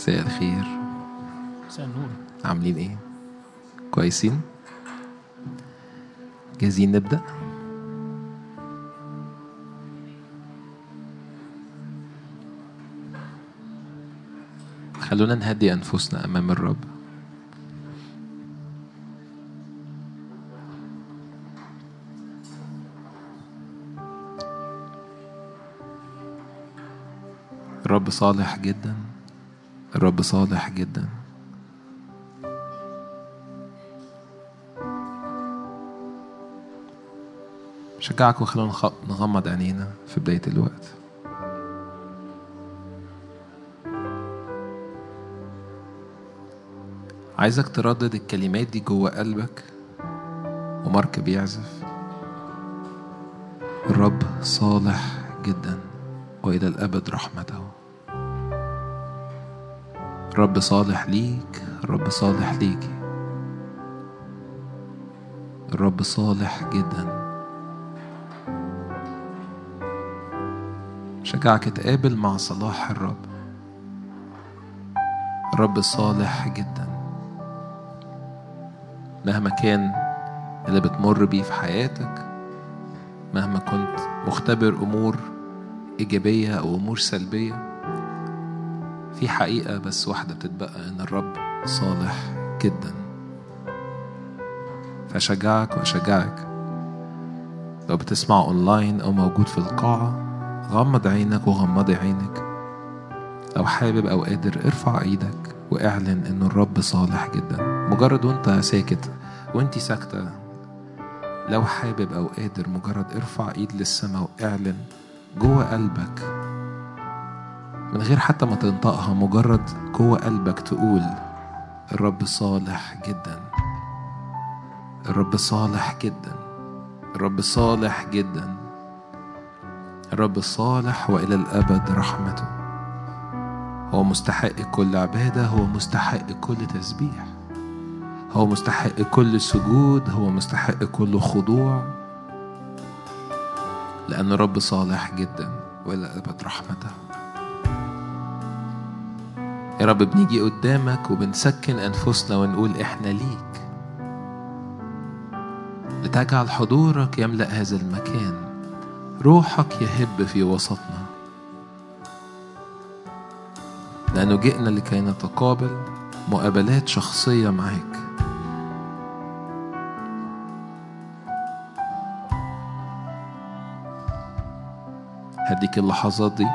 مساء الخير. مساء النور عاملين إيه؟ كويسين؟ جاهزين نبدأ؟ خلونا نهدي أنفسنا أمام الرب. الرب صالح جدا. الرب صالح جدا. شجعكم خلونا نخ- نغمض عينينا في بداية الوقت. عايزك تردد الكلمات دي جوه قلبك ومارك بيعزف. الرب صالح جدا وإلى الأبد رحمته. الرب صالح ليك الرب صالح ليكي الرب صالح جدا. شجعك تقابل مع صلاح الرب. الرب صالح جدا. مهما كان اللي بتمر بيه في حياتك مهما كنت مختبر أمور إيجابية أو أمور سلبية في حقيقة بس واحدة بتتبقى إن الرب صالح جدا. فأشجعك وأشجعك. لو بتسمع أونلاين أو موجود في القاعة غمض عينك وغمضي عينك. لو حابب أو قادر ارفع إيدك واعلن إن الرب صالح جدا. مجرد وأنت ساكت وأنت ساكتة. لو حابب أو قادر مجرد ارفع إيد للسماء واعلن جوه قلبك من غير حتى ما تنطقها مجرد جوه قلبك تقول الرب صالح جدا. الرب صالح جدا. الرب صالح جدا. الرب صالح وإلى الأبد رحمته. هو مستحق كل عبادة هو مستحق كل تسبيح. هو مستحق كل سجود هو مستحق كل خضوع. لأن الرب صالح جدا وإلى أبد رحمته. يا رب بنيجي قدامك وبنسكن أنفسنا ونقول إحنا ليك. لتجعل حضورك يملأ هذا المكان. روحك يهب في وسطنا. لأنه جئنا لكي نتقابل مقابلات شخصية معاك. هديك اللحظات دي.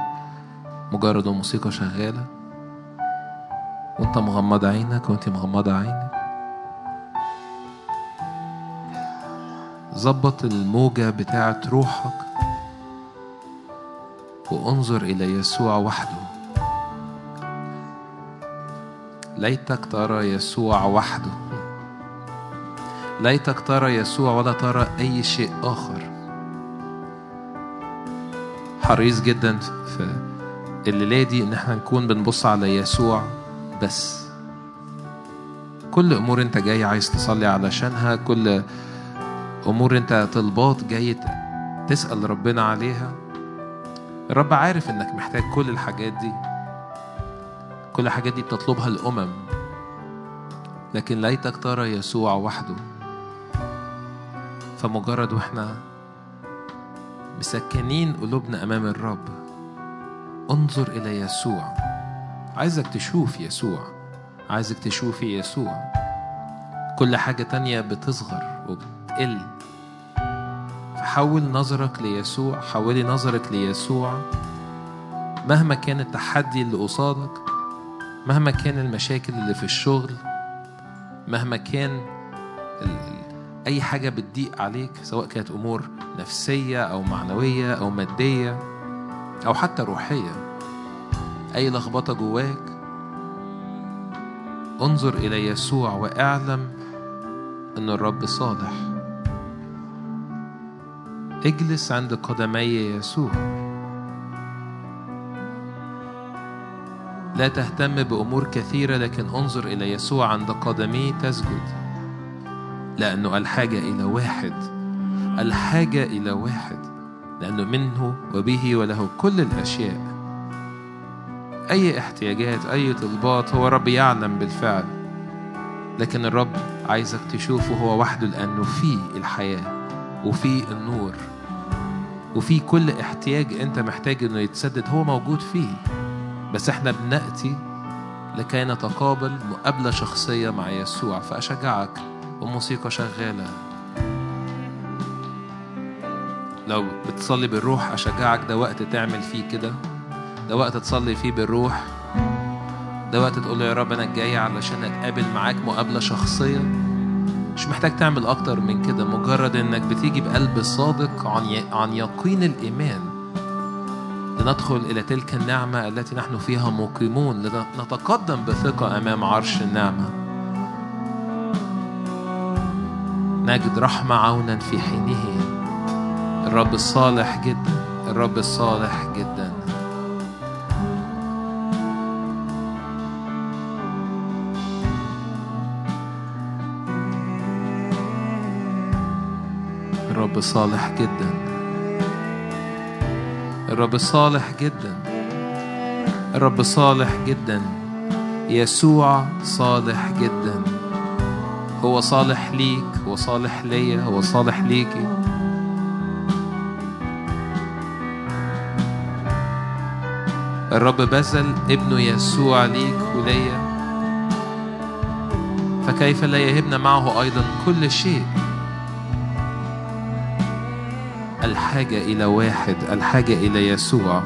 مجرد الموسيقى شغالة. وانت مغمض عينك وانت مغمضة عينك. ظبط الموجة بتاعت روحك وانظر إلى يسوع وحده. ليتك ترى يسوع وحده. ليتك ترى يسوع ولا ترى أي شيء آخر. حريص جدا في الليلة دي إن إحنا نكون بنبص على يسوع. بس. كل أمور أنت جاي عايز تصلي علشانها كل أمور أنت طلبات جاي تسأل ربنا عليها. الرب عارف إنك محتاج كل الحاجات دي. كل الحاجات دي بتطلبها الأمم. لكن ليتك ترى يسوع وحده. فمجرد وإحنا مسكنين قلوبنا أمام الرب انظر إلى يسوع. عايزك تشوف يسوع. عايزك تشوفي يسوع. كل حاجة تانية بتصغر وبتقل. فحول نظرك ليسوع حولي نظرك ليسوع. مهما كان التحدي اللي قصادك مهما كان المشاكل اللي في الشغل مهما كان أي حاجة بتضيق عليك سواء كانت أمور نفسية أو معنوية أو مادية أو حتى روحية. أي لخبطة جواك انظر إلى يسوع وأعلم أن الرب صالح. اجلس عند قدمي يسوع. لا تهتم بأمور كثيرة لكن انظر إلى يسوع عند قدميه تسجد. لأنه الحاجة إلى واحد الحاجة إلى واحد لأنه منه وبه وله كل الأشياء. أي احتياجات أي طلبات هو رب يعلم بالفعل. لكن الرب عايزك تشوفه هو وحده لأنه فيه الحياة وفيه النور وفيه كل احتياج أنت محتاج إنه يتسدد هو موجود فيه. بس إحنا بنأتي لكي نتقابل مقابلة شخصية مع يسوع. فأشجعك وموسيقى شغالة. لو بتصلي بالروح أشجعك ده وقت تعمل فيه كده. ده وقت تصلي فيه بالروح. ده وقت تقول له يا رب أنا جاي علشان أتقابل معاك مقابلة شخصية. مش محتاج تعمل أكتر من كده. مجرد إنك بتيجي بقلب صادق عن عن يقين الإيمان. لندخل إلى تلك النعمة التي نحن فيها مقيمون. لنتقدم بثقة أمام عرش النعمة. نجد رحمة عونا في حينه. الرب الصالح جدا. الرب الصالح جدا. الرب صالح جدا. الرب صالح جدا. الرب صالح جدا. يسوع صالح جدا. هو صالح ليك هو صالح ليا هو صالح ليكي. الرب بذل ابنه يسوع ليك وليا. فكيف لا يهبنا معه أيضا كل شيء؟ الحاجة إلى واحد الحاجة إلى يسوع.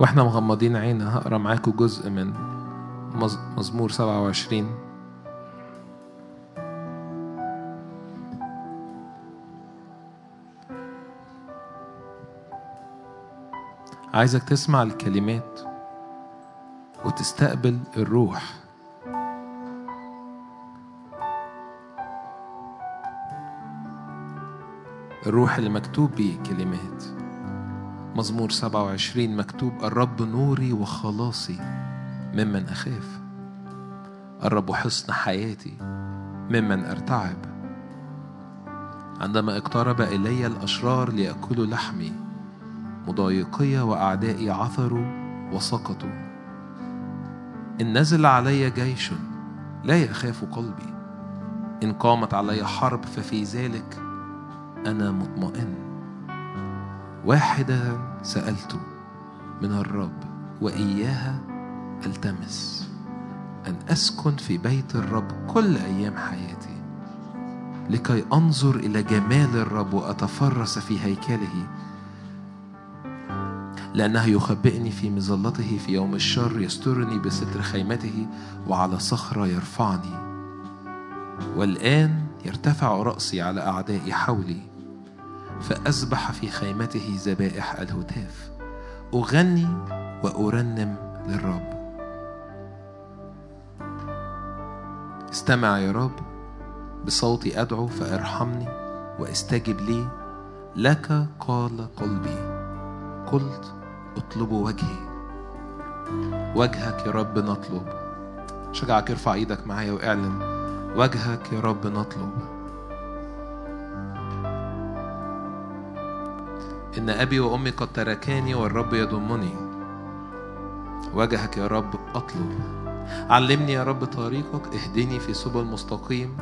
وإحنا مغمضين عينا هقرأ معاكم جزء من مزمور 27 عايزك تسمع الكلمات وتستقبل الروح. الروح اللي مكتوب بيه كلمات مزمور 27 مكتوب الرب نوري وخلاصي ممن أخاف. الرب حصن حياتي ممن أرتعب. عندما اقترب إلي الأشرار ليأكلوا لحمي مضايقي وأعدائي عثروا وسقطوا. إن نزل علي جيش لا يخاف قلبي. إن قامت علي حرب ففي ذلك أنا مطمئن. واحدة سألت من الرب وإياها ألتمس أن أسكن في بيت الرب كل أيام حياتي لكي أنظر إلى جمال الرب وأتفرس في هيكله لأنه يخبئني في مظلته في يوم الشر يسترني بستر خيمته وعلى صخرة يرفعني والآن يرتفع رأسي على أعدائي حولي. فأسبح في خيمته ذبائح الهتاف. أغني وأرنم للرب. استمع يا رب بصوتي أدعو فأرحمني وأستجب لي. لك قال قلبي قلت اطلبوا وجهي. وجهك يا رب نطلب. شجعك ارفع إيدك معايا وأعلن. وجهك يا رب نطلب. إن أبي وأمي قد تركاني والرب يضمني. وجهك يا رب أطلب. علمني يا رب طريقك. اهدني في سبل مستقيم.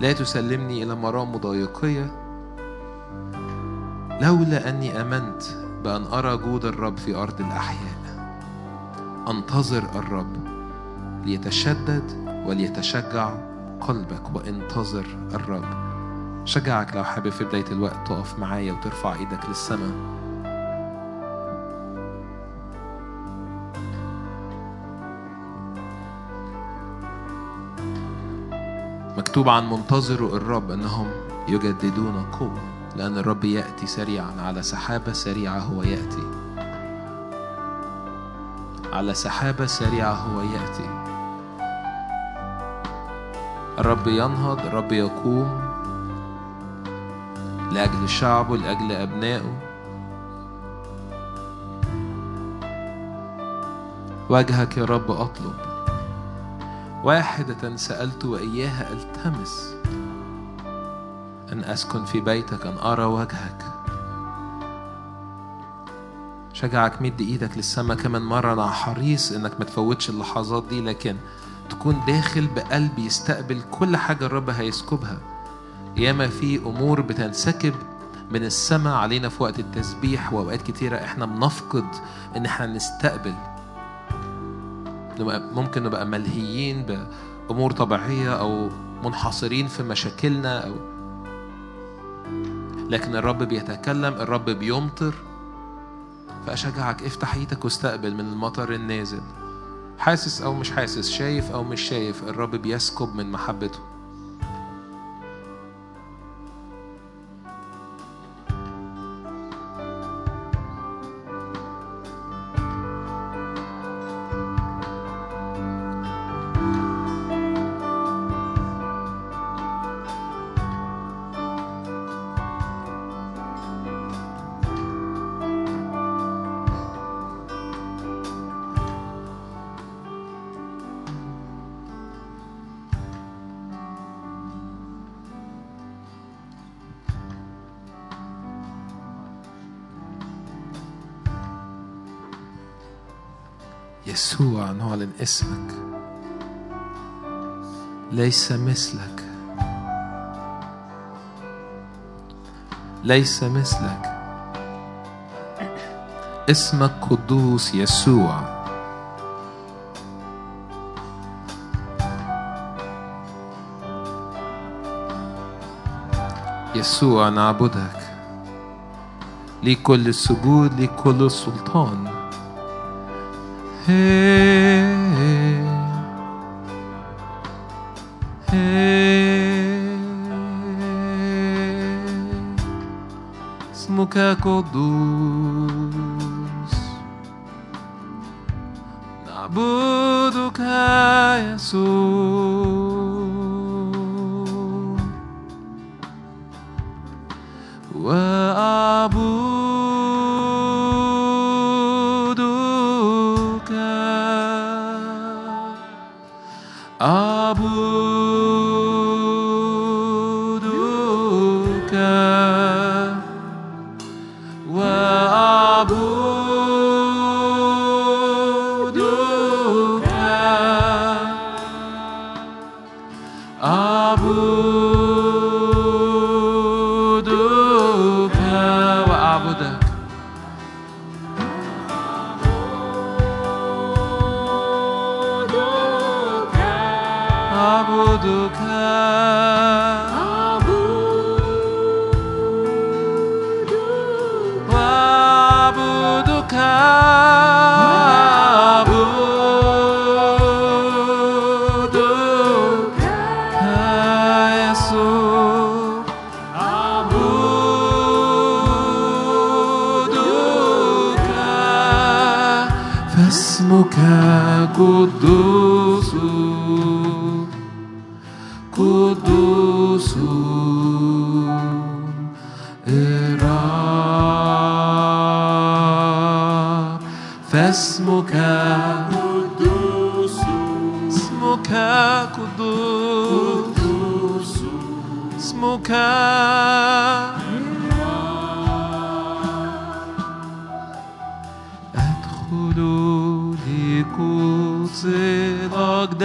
لا تسلمني إلى مرام مضايقية. لولا أني آمنت بأن أرى جود الرب في أرض الأحياء. أنتظر الرب ليتشدد وليتشجع قلبك وانتظر الرب. شجعك لو حابب في بداية الوقت تقف معايا وترفع إيدك للسماء. مكتوب عن منتظر الرب أنهم يجددون قوة لأن الرب يأتي سريعا على سحابة سريعة هو يأتي. على سحابة سريعة هو يأتي. الرب ينهض الرب يقوم. لأجل شعبه لأجل أبنائه. وجهك يا رب أطلب. واحدة سألت وإياها ألتمس. أن أسكن في بيتك أن أرى وجهك. شجعك مد إيدك للسماء كمان مرة أنا حريص إنك ما تفوتش اللحظات دي لكن تكون داخل بقلب يستقبل كل حاجة الرب هيسكبها. ياما في أمور بتنسكب من السماء علينا في وقت التسبيح وأوقات كتيرة إحنا بنفقد إن إحنا نستقبل. ممكن نبقى ملهيين بأمور طبيعية أو منحصرين في مشاكلنا أو لكن الرب بيتكلم الرب بيمطر. فأشجعك افتح إيدك واستقبل من المطر النازل. حاسس أو مش حاسس شايف أو مش شايف الرب بيسكب من محبته. اسمك. ليس مثلك. ليس مثلك. اسمك قدوس يسوع. يسوع نعبدك. ليك كل السجود ليك كل السلطان hey, ko du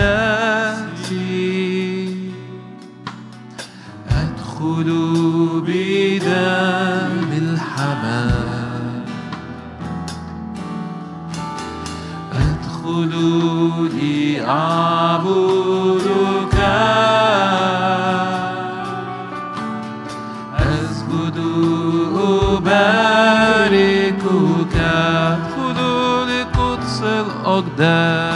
الأقداس أدخل بدم الحمام. أدخل لأعبدك. أسجد أباركك. أدخل لقدس الأقداس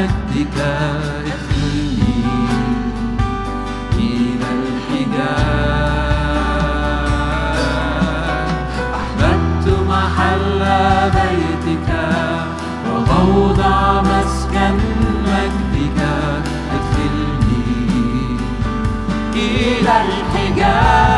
مجدك اخلي إلى الحجاب أحببت محل بيتك وموضع مسكن مجدك ادخلني إلى الحجاب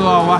إلى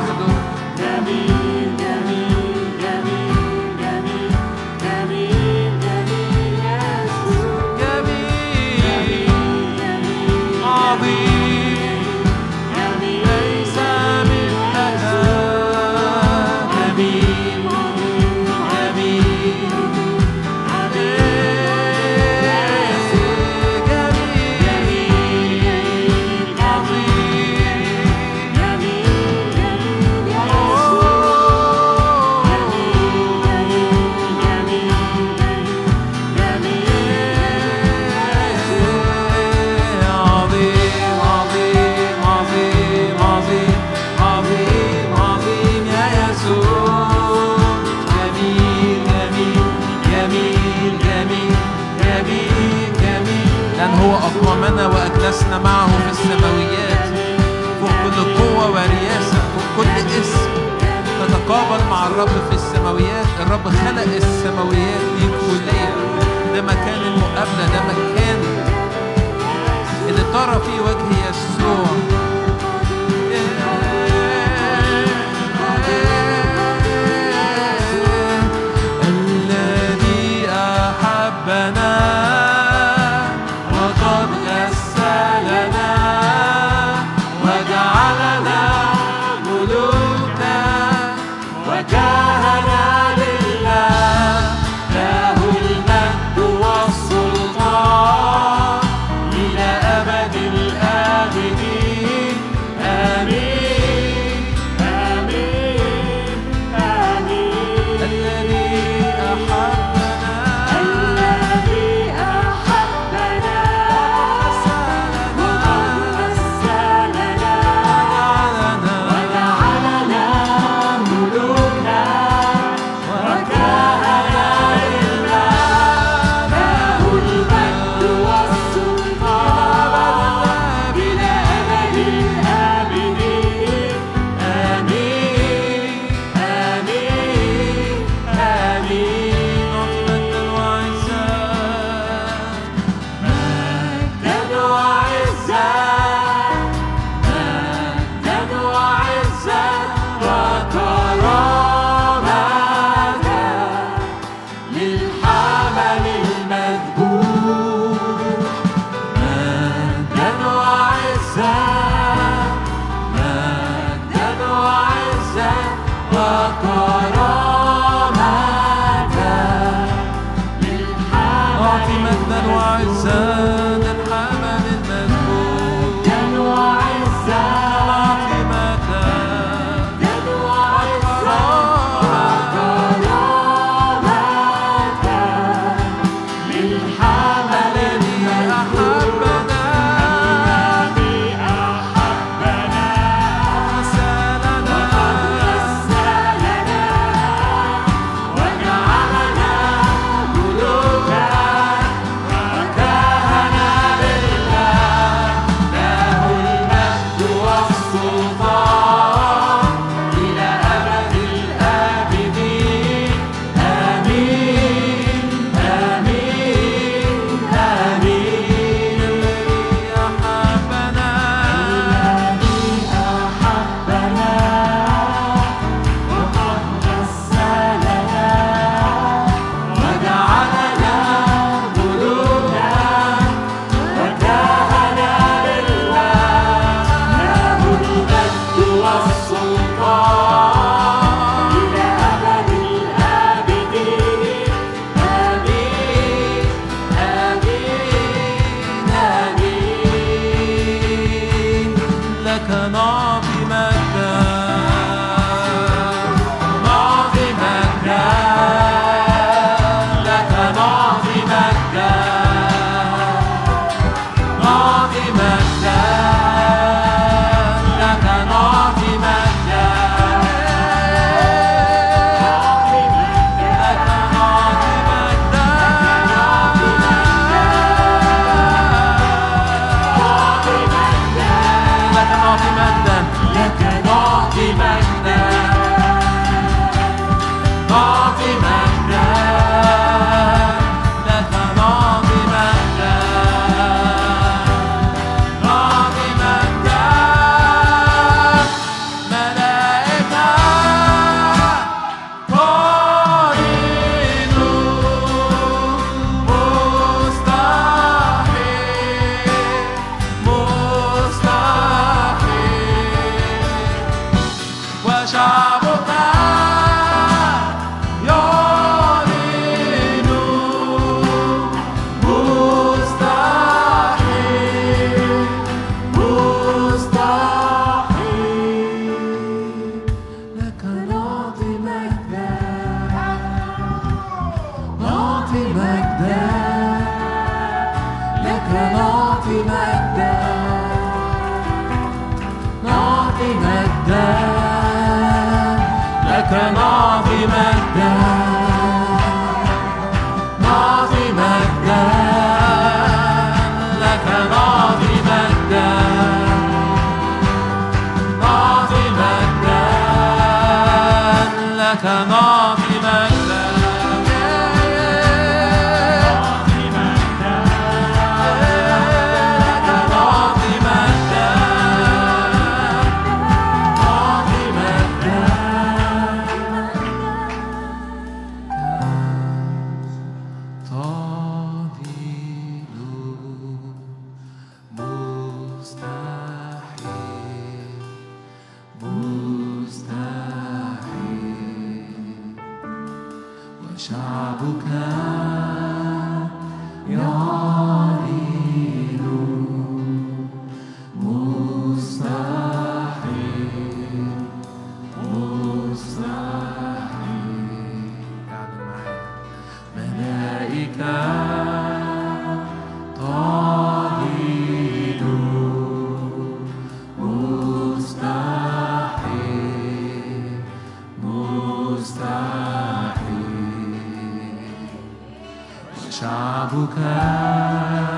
打不开。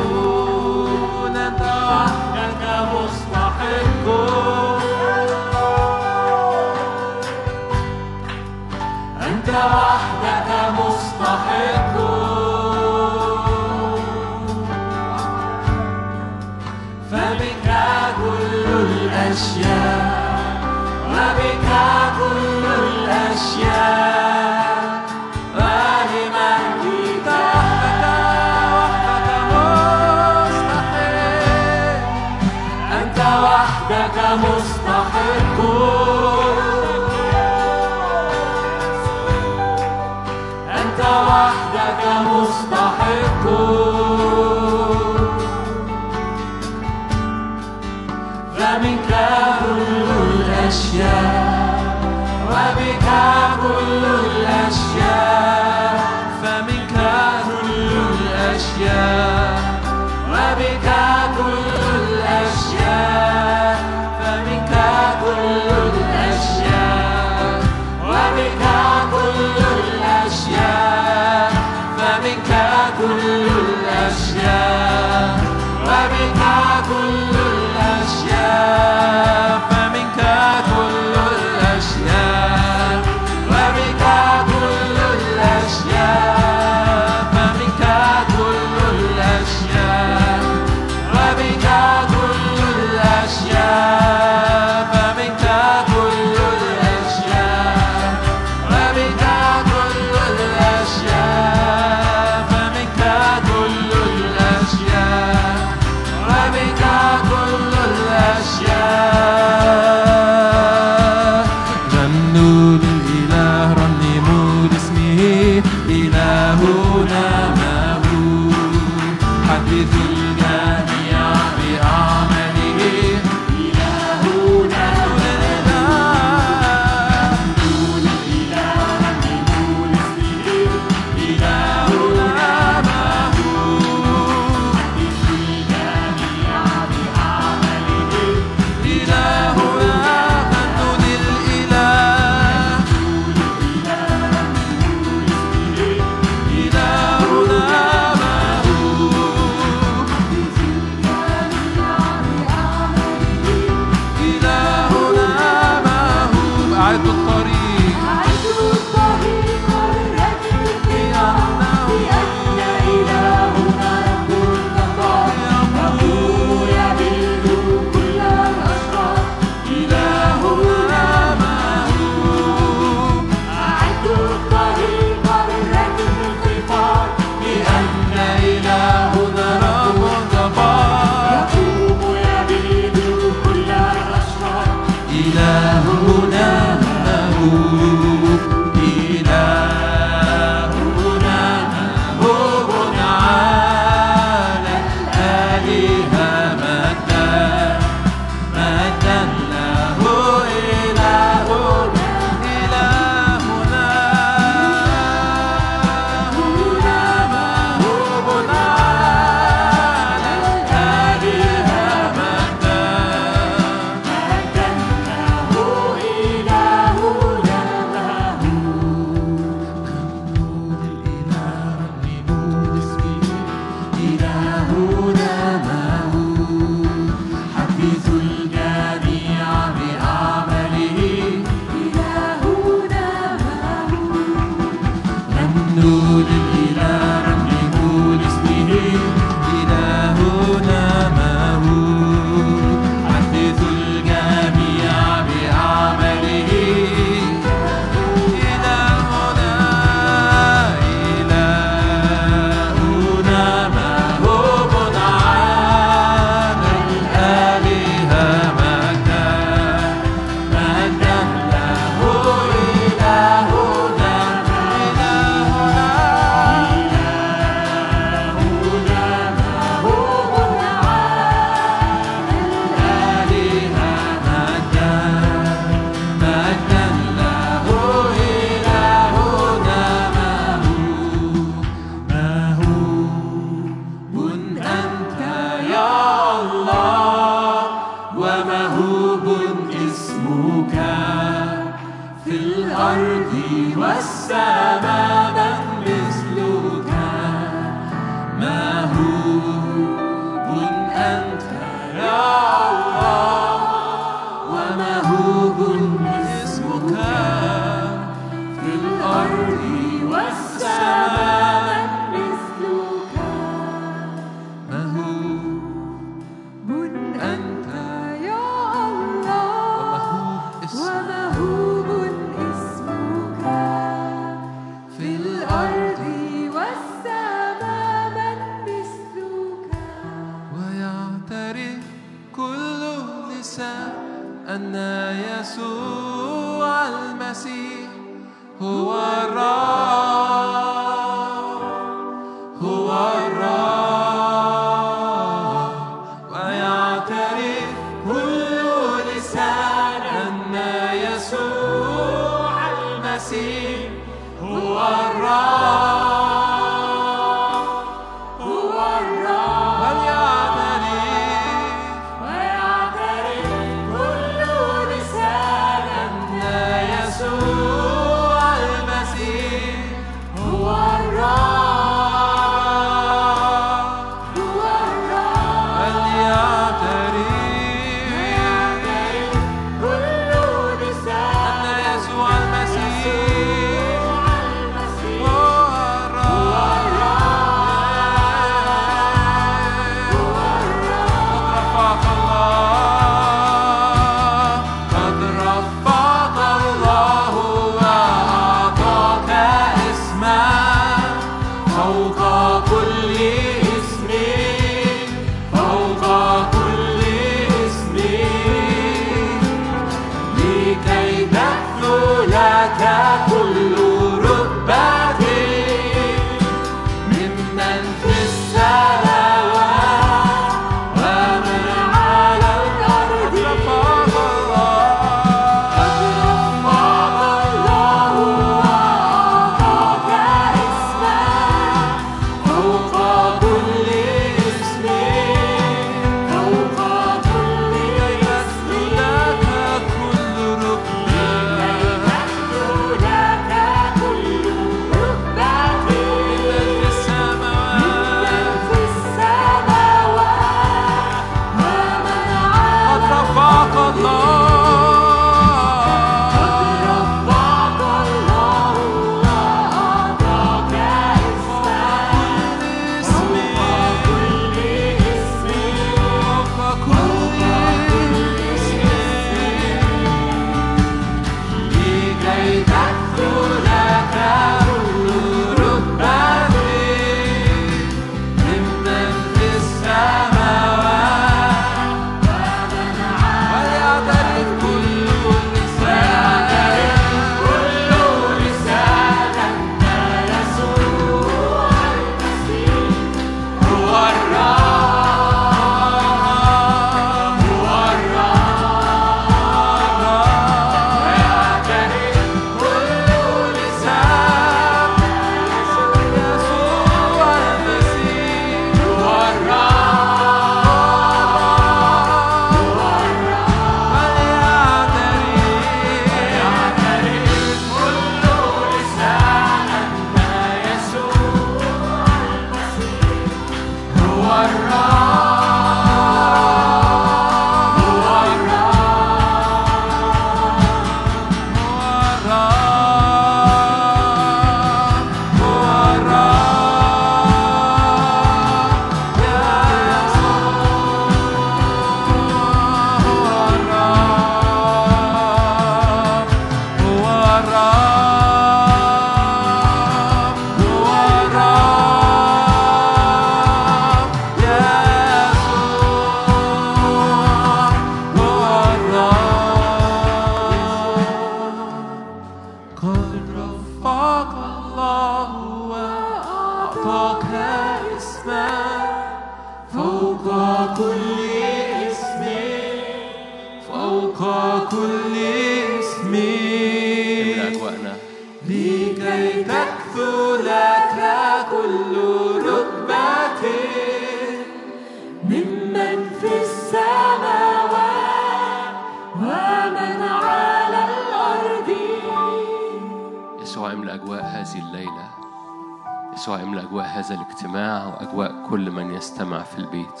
في البيت.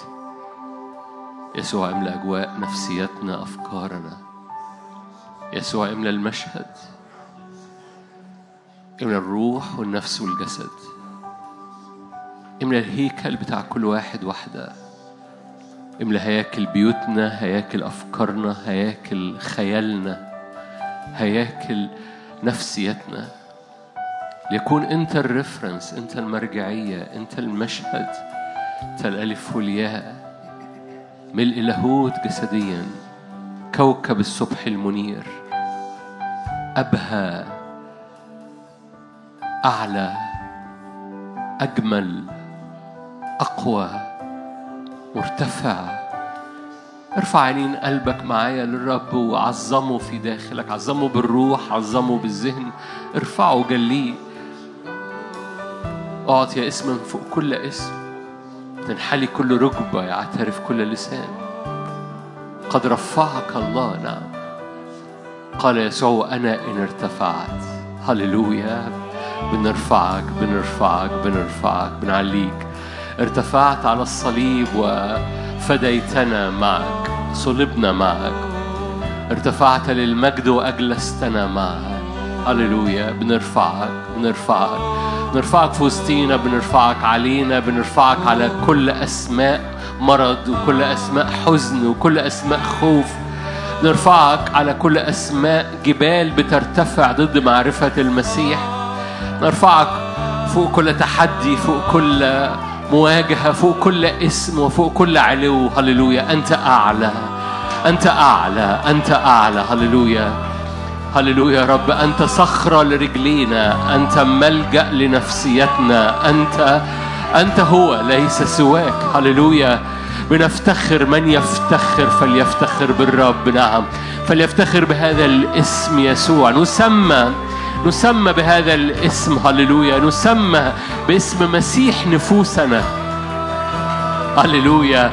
يسوع املأ أجواء نفسياتنا أفكارنا. يسوع املأ المشهد. املأ الروح والنفس والجسد. املأ الهيكل بتاع كل واحد وحده. املأ هياكل بيوتنا هياكل أفكارنا هياكل خيالنا هياكل نفسيتنا. ليكون أنت الريفرنس أنت المرجعية أنت المشهد. الألف والياء ملء لاهوت جسديا كوكب الصبح المنير أبهى أعلى أجمل أقوى مرتفع. ارفع عينين قلبك معايا للرب وعظمه في داخلك عظمه بالروح عظمه بالذهن. ارفعه جليه اعطي اسما فوق كل اسم. تنحلي كل ركبة يعترف كل لسان. قد رفعك الله نعم. قال يسوع أنا إن ارتفعت. هللويا. بنرفعك بنرفعك بنرفعك بنعليك. ارتفعت على الصليب وفديتنا معك صلبنا معك. ارتفعت للمجد وأجلستنا معك. هللويا. بنرفعك بنرفعك. بنرفعك في وسطينا بنرفعك علينا بنرفعك على كل أسماء مرض وكل أسماء حزن وكل أسماء خوف. نرفعك على كل أسماء جبال بترتفع ضد معرفة المسيح. نرفعك فوق كل تحدي فوق كل مواجهة فوق كل اسم وفوق كل علو. هللويا أنت أعلى أنت أعلى أنت أعلى. هللويا. هللويا يا رب أنت صخرة لرجلينا أنت ملجأ لنفسيتنا أنت أنت هو ليس سواك. هللويا. بنفتخر من يفتخر فليفتخر بالرب. نعم. فليفتخر بهذا الاسم يسوع. نسمى نسمى بهذا الاسم. هللويا. نسمى باسم مسيح نفوسنا. هللويا.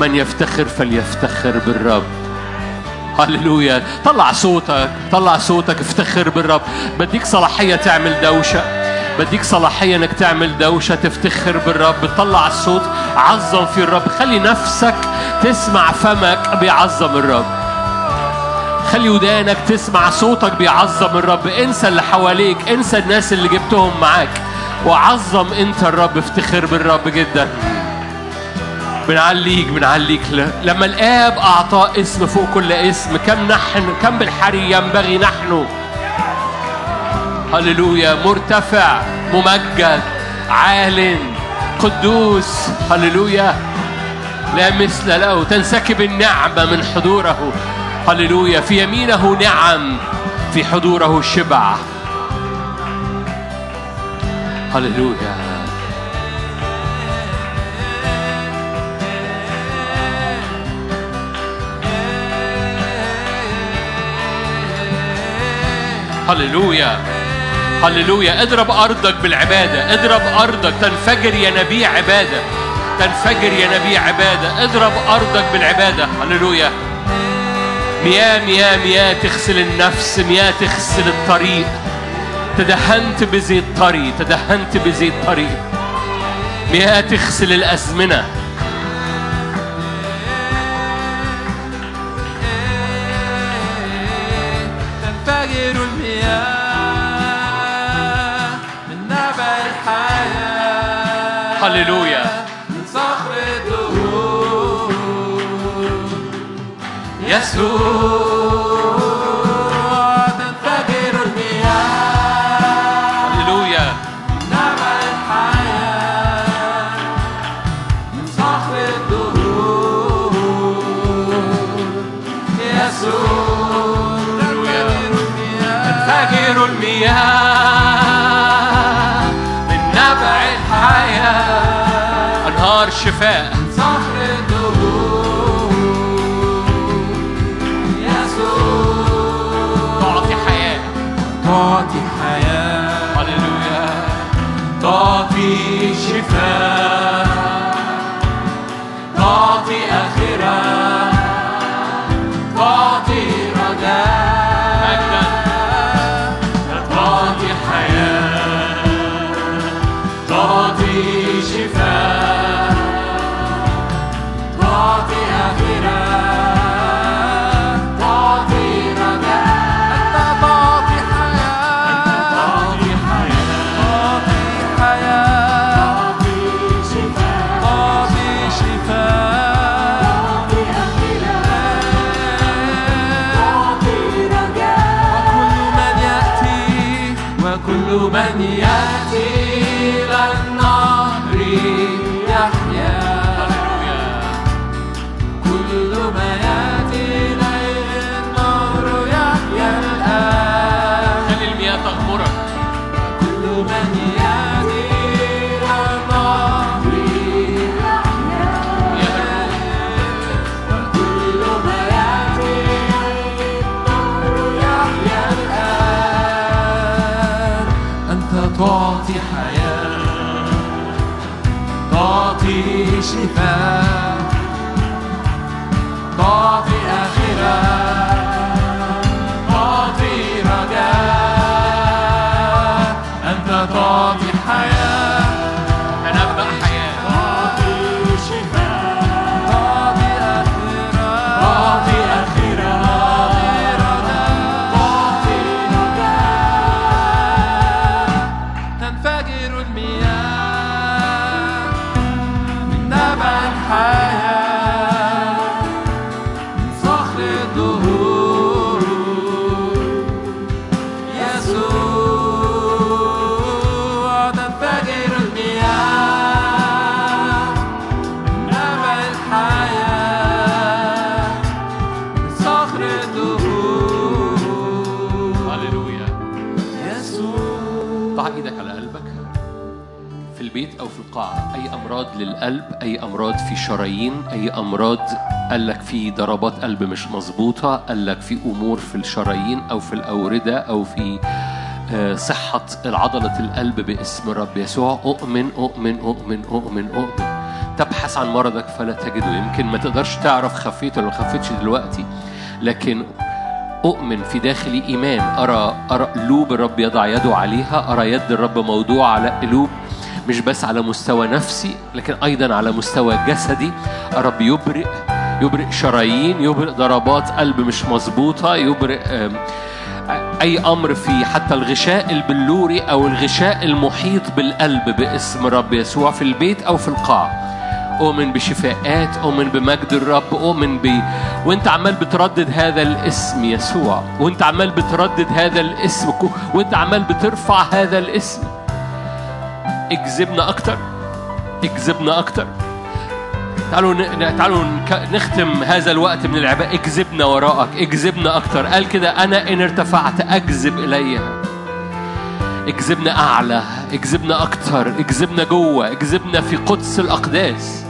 من يفتخر فليفتخر بالرب. هللويا. طلع صوتك طلع صوتك. افتخر بالرب. بديك صلاحية تعمل دوشة. بديك صلاحية إنك تعمل دوشة. تفتخر بالرب. طلع الصوت. عظم في الرب. خلي نفسك تسمع فمك بيعظم الرب. خلي ودانك تسمع صوتك بيعظم الرب. انسى اللي حواليك. انسى الناس اللي جبتهم معاك. وعظم انت الرب. افتخر بالرب جدا. بنعليك بنعليك. لما الآب أعطاه اسم فوق كل اسم كم نحن كم بالحري ينبغي نحن. هللويا مرتفع ممجد عال قدوس. هللويا. لا مثل له تنسكب النعمة من حضوره. هللويا. في يمينه نعم في حضوره شبع. هللويا. هللويا. هللويا. اضرب أرضك بالعبادة. اضرب أرضك. تنفجر ينابيع عبادة. تنفجر ينابيع عبادة. اضرب أرضك بالعبادة. هللويا. مياه مياه مياه تغسل النفس مياه تغسل الطريق. تدهنت بزيت طري تدهنت بزيت طري مياه تغسل الأزمنة. هللويا صخر الدهور. يسوع. 对。أمراض للقلب أي أمراض في شرايين أي أمراض قال لك في ضربات قلب مش مظبوطة قال لك في أمور في الشرايين أو في الأوردة أو في آه، صحة عضلة القلب باسم الرب يسوع. أؤمن أؤمن أؤمن أؤمن أؤمن. تبحث عن مرضك فلا تجده. يمكن ما تقدرش تعرف خفيته ولا ما دلوقتي لكن أؤمن في داخلي إيمان. أرى أرى قلوب الرب يضع يده عليها أرى يد الرب موضوع على قلوب مش بس على مستوى نفسي لكن أيضا على مستوى جسدي. الرب يبرئ يبرئ شرايين يبرئ ضربات قلب مش مظبوطة يبرئ أي أمر في حتى الغشاء البلوري أو الغشاء المحيط بالقلب باسم الرب يسوع في البيت أو في القاعة أؤمن بشفاءات أؤمن بمجد الرب أؤمن ب وأنت عمال بتردد هذا الاسم يسوع. وأنت عمال بتردد هذا الاسم وأنت عمال بترفع هذا الاسم. اجذبنا أكتر. اجذبنا أكتر. تعالوا تعالوا نختم هذا الوقت من العبادة اجذبنا وراءك. اجذبنا أكتر. قال كده أنا إن ارتفعت أجذب إلي اجذبنا أعلى. اجذبنا أكتر. اجذبنا جوه. اجذبنا في قدس الأقداس.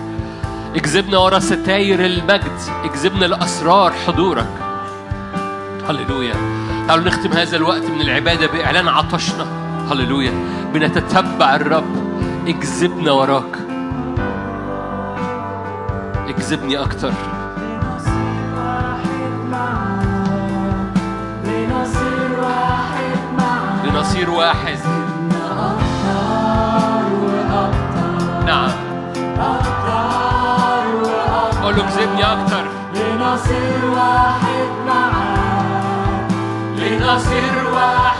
اجذبنا ورا ستاير المجد. اجذبنا لأسرار حضورك. هللويا. تعالوا نختم هذا الوقت من العبادة بإعلان عطشنا. هللويا. بنتتبع الرب. اجذبنا وراك. اجذبني أكتر. لنصير واحد. معا لنصير واحد نعم. قول له اجذبني أكتر. لنصير واحد معا لنصير واحد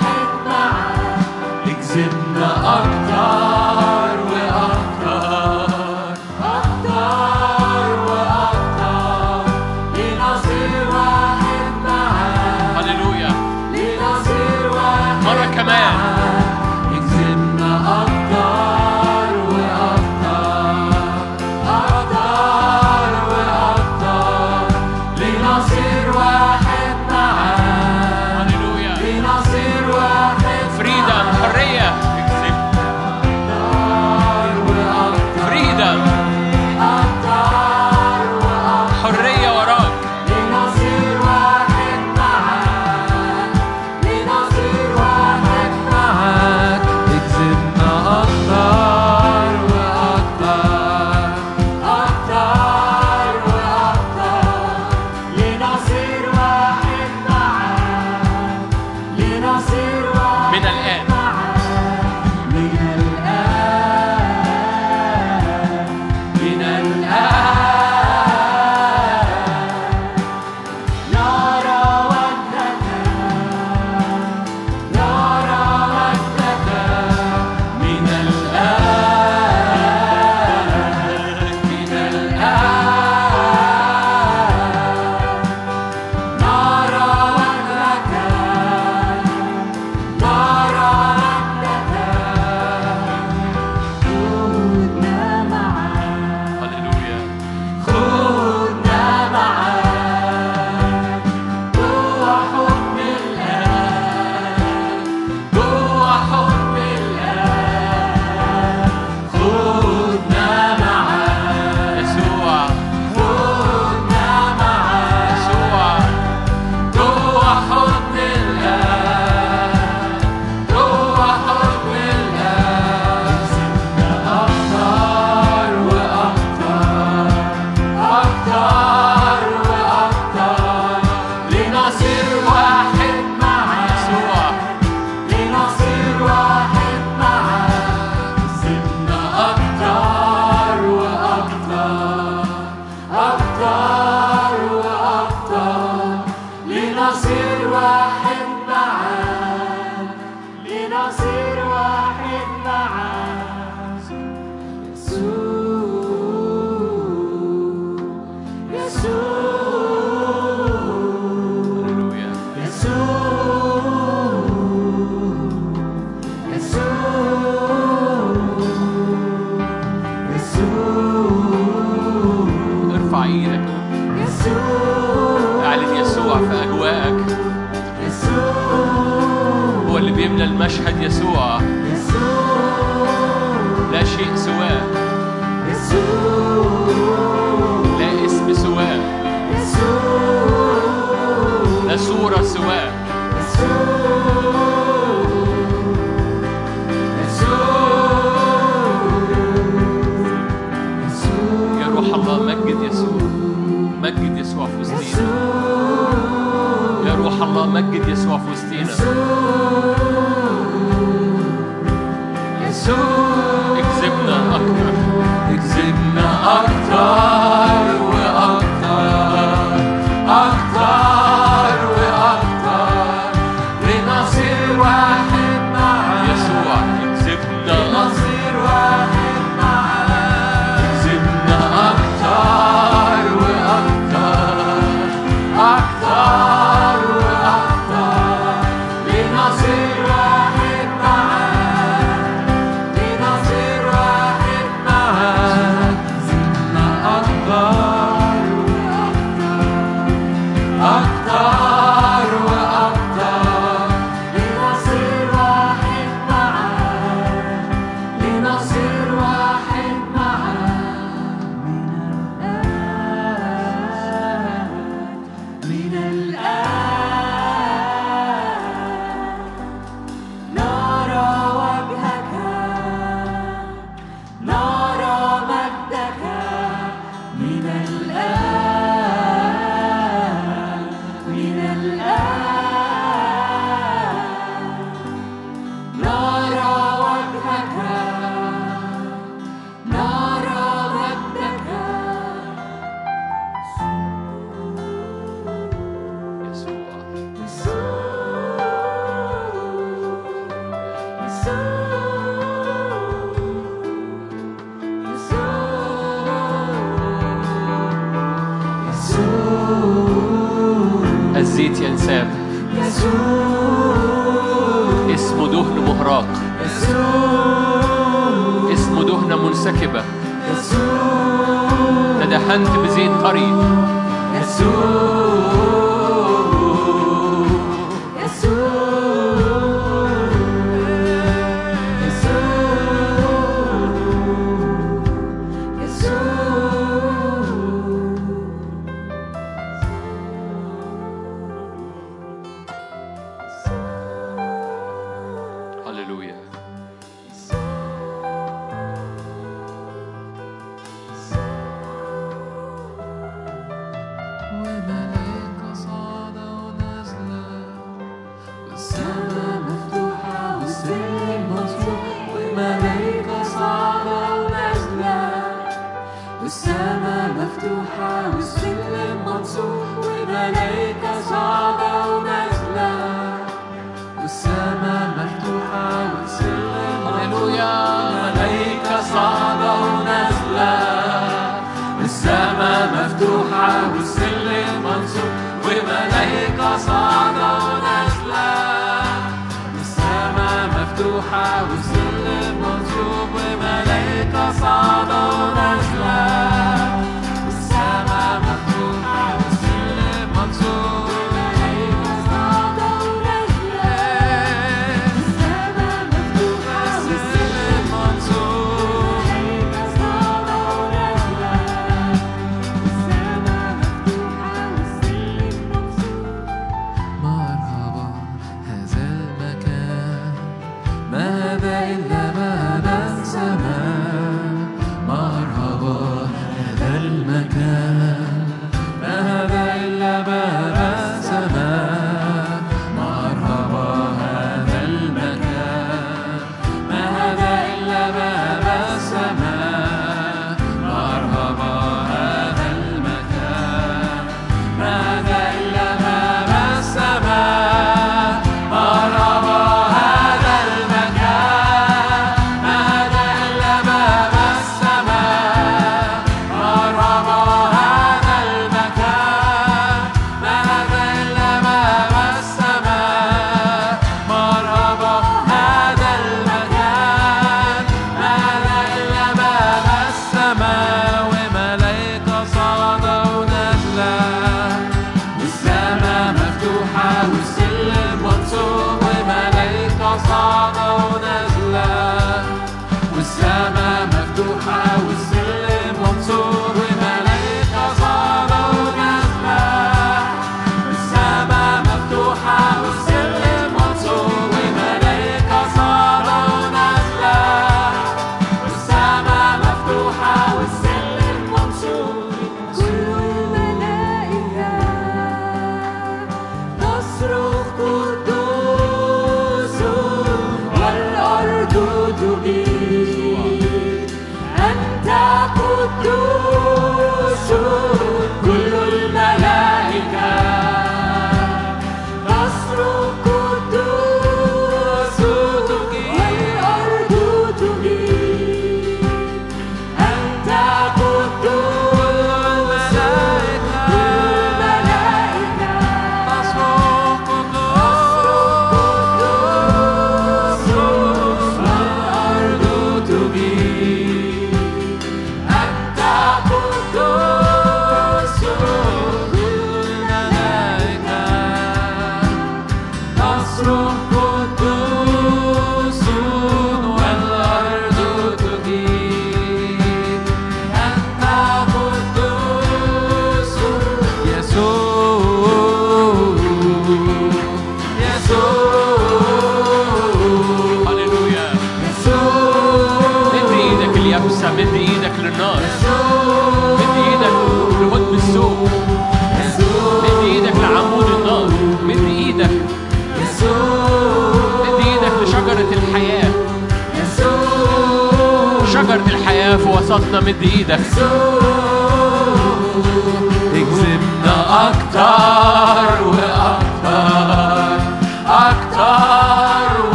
لنصير واحد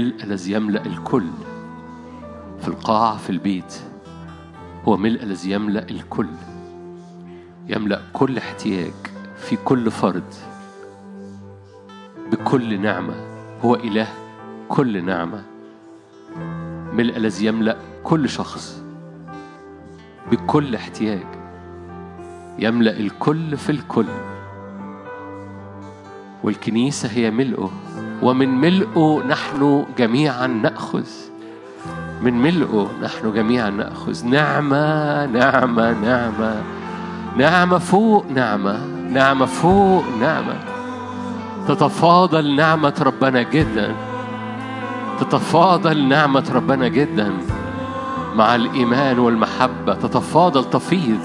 هو ملء الذي يملأ الكل في القاعة في البيت. هو ملء الذي يملأ الكل. يملأ كل احتياج في كل فرد بكل نعمة. هو إله كل نعمة. ملء الذي يملأ كل شخص بكل احتياج. يملأ الكل في الكل. والكنيسة هي ملئه ومن ملئه نحن جميعا نأخذ. من ملئه نحن جميعا نأخذ. نعمة نعمة نعمة. نعمة فوق نعمة. نعمة فوق نعمة. تتفاضل نعمة ربنا جدا. تتفاضل نعمة ربنا جدا مع الإيمان والمحبة. تتفاضل تفيض.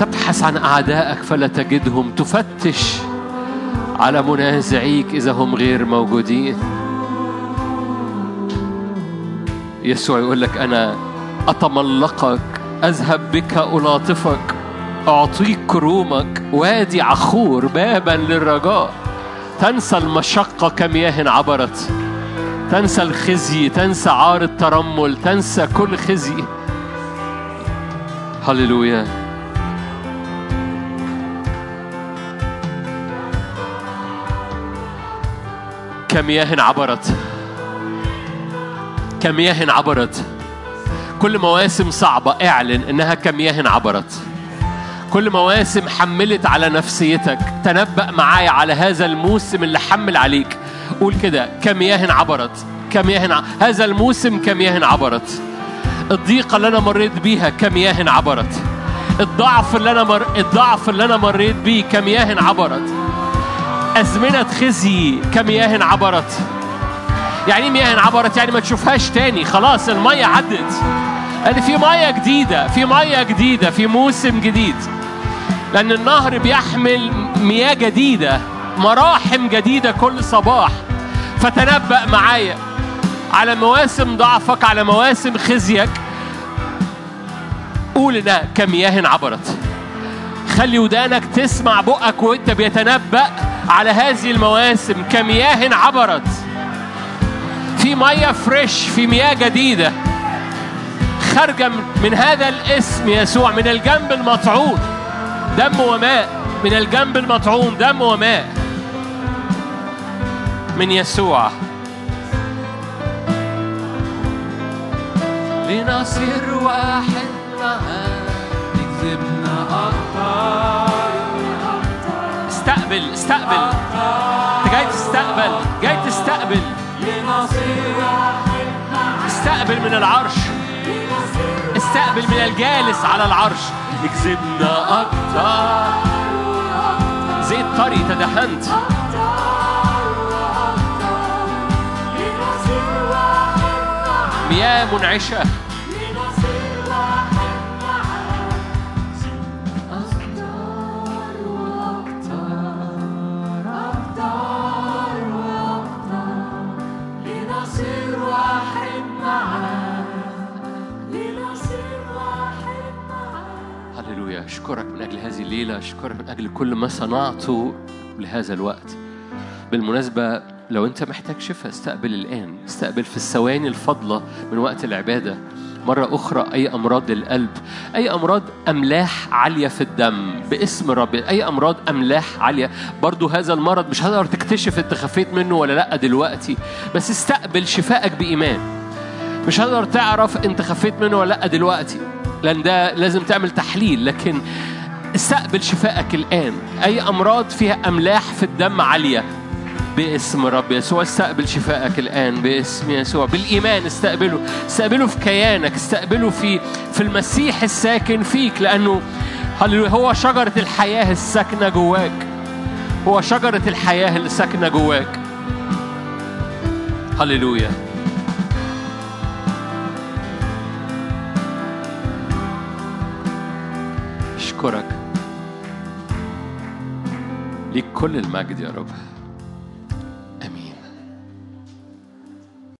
تبحث عن أعدائك فلا تجدهم. تفتش. على منازعيك إذا هم غير موجودين. يسوع يقول لك أنا أتملقك أذهب بك ألاطفك أعطيك كرومك وادي عخور بابا للرجاء. تنسى المشقة كمياه عبرت. تنسى الخزي تنسى عار الترمل تنسى كل خزي. هللويا. كمياه عبرت. كمياه عبرت. كل مواسم صعبة اعلن إنها كمياه عبرت. كل مواسم حملت على نفسيتك. تنبأ معايا على هذا الموسم اللي حمل عليك. قول كده كمياه عبرت؟ كمياه ع... هذا الموسم كمياه عبرت؟ الضيقة اللي أنا مريت بيها كمياه عبرت؟ الضعف اللي أنا مر... الضعف اللي أنا مريت بيه كمياه عبرت؟ أزمنة خزي كمياه عبرت. يعني إيه مياه عبرت يعني ما تشوفهاش تاني. خلاص المية عدت. قال في مية جديدة في مية جديدة في موسم جديد. لأن النهر بيحمل مياه جديدة مراحم جديدة كل صباح. فتنبأ معايا. على مواسم ضعفك على مواسم خزيك قول إنها كمياه عبرت. خلي ودانك تسمع بقك وإنت بيتنبأ. على هذه المواسم كمياه عبرت. في ميه فريش في مياه جديدة. خارجة من هذا الاسم يسوع من الجنب المطعون. دم وماء. من الجنب المطعون دم وماء. من يسوع. لنصير واحد معاه تكذبنا أكتر. استقبل استقبل. انت جاي تستقبل جاي تستقبل. استقبل من العرش. استقبل من الجالس على العرش. اكذبنا أكتر. زيت طري تدهنت. مياه منعشة. أشكرك من أجل هذه الليلة أشكرك من أجل كل ما صنعته لهذا الوقت. بالمناسبة لو أنت محتاج شفاء استقبل الآن. استقبل في الثواني الفاضلة من وقت العبادة. مرة أخرى أي أمراض للقلب أي أمراض أملاح عالية في الدم. باسم الرب أي أمراض أملاح عالية. برضو هذا المرض مش هتقدر تكتشف أنت خفيت منه ولا لأ دلوقتي. بس استقبل شفائك بإيمان. مش هتقدر تعرف أنت خفيت منه ولا لأ دلوقتي. لأن ده لازم تعمل تحليل لكن استقبل شفائك الآن. أي أمراض فيها أملاح في الدم عالية؟ باسم رب يسوع استقبل شفائك الآن باسم يسوع. بالإيمان استقبله. استقبله في كيانك استقبله في في المسيح الساكن فيك لأنه هو شجرة الحياة الساكنة جواك. هو شجرة الحياة اللي ساكنة جواك. هللويا. أشكرك ليك كل المجد يا رب.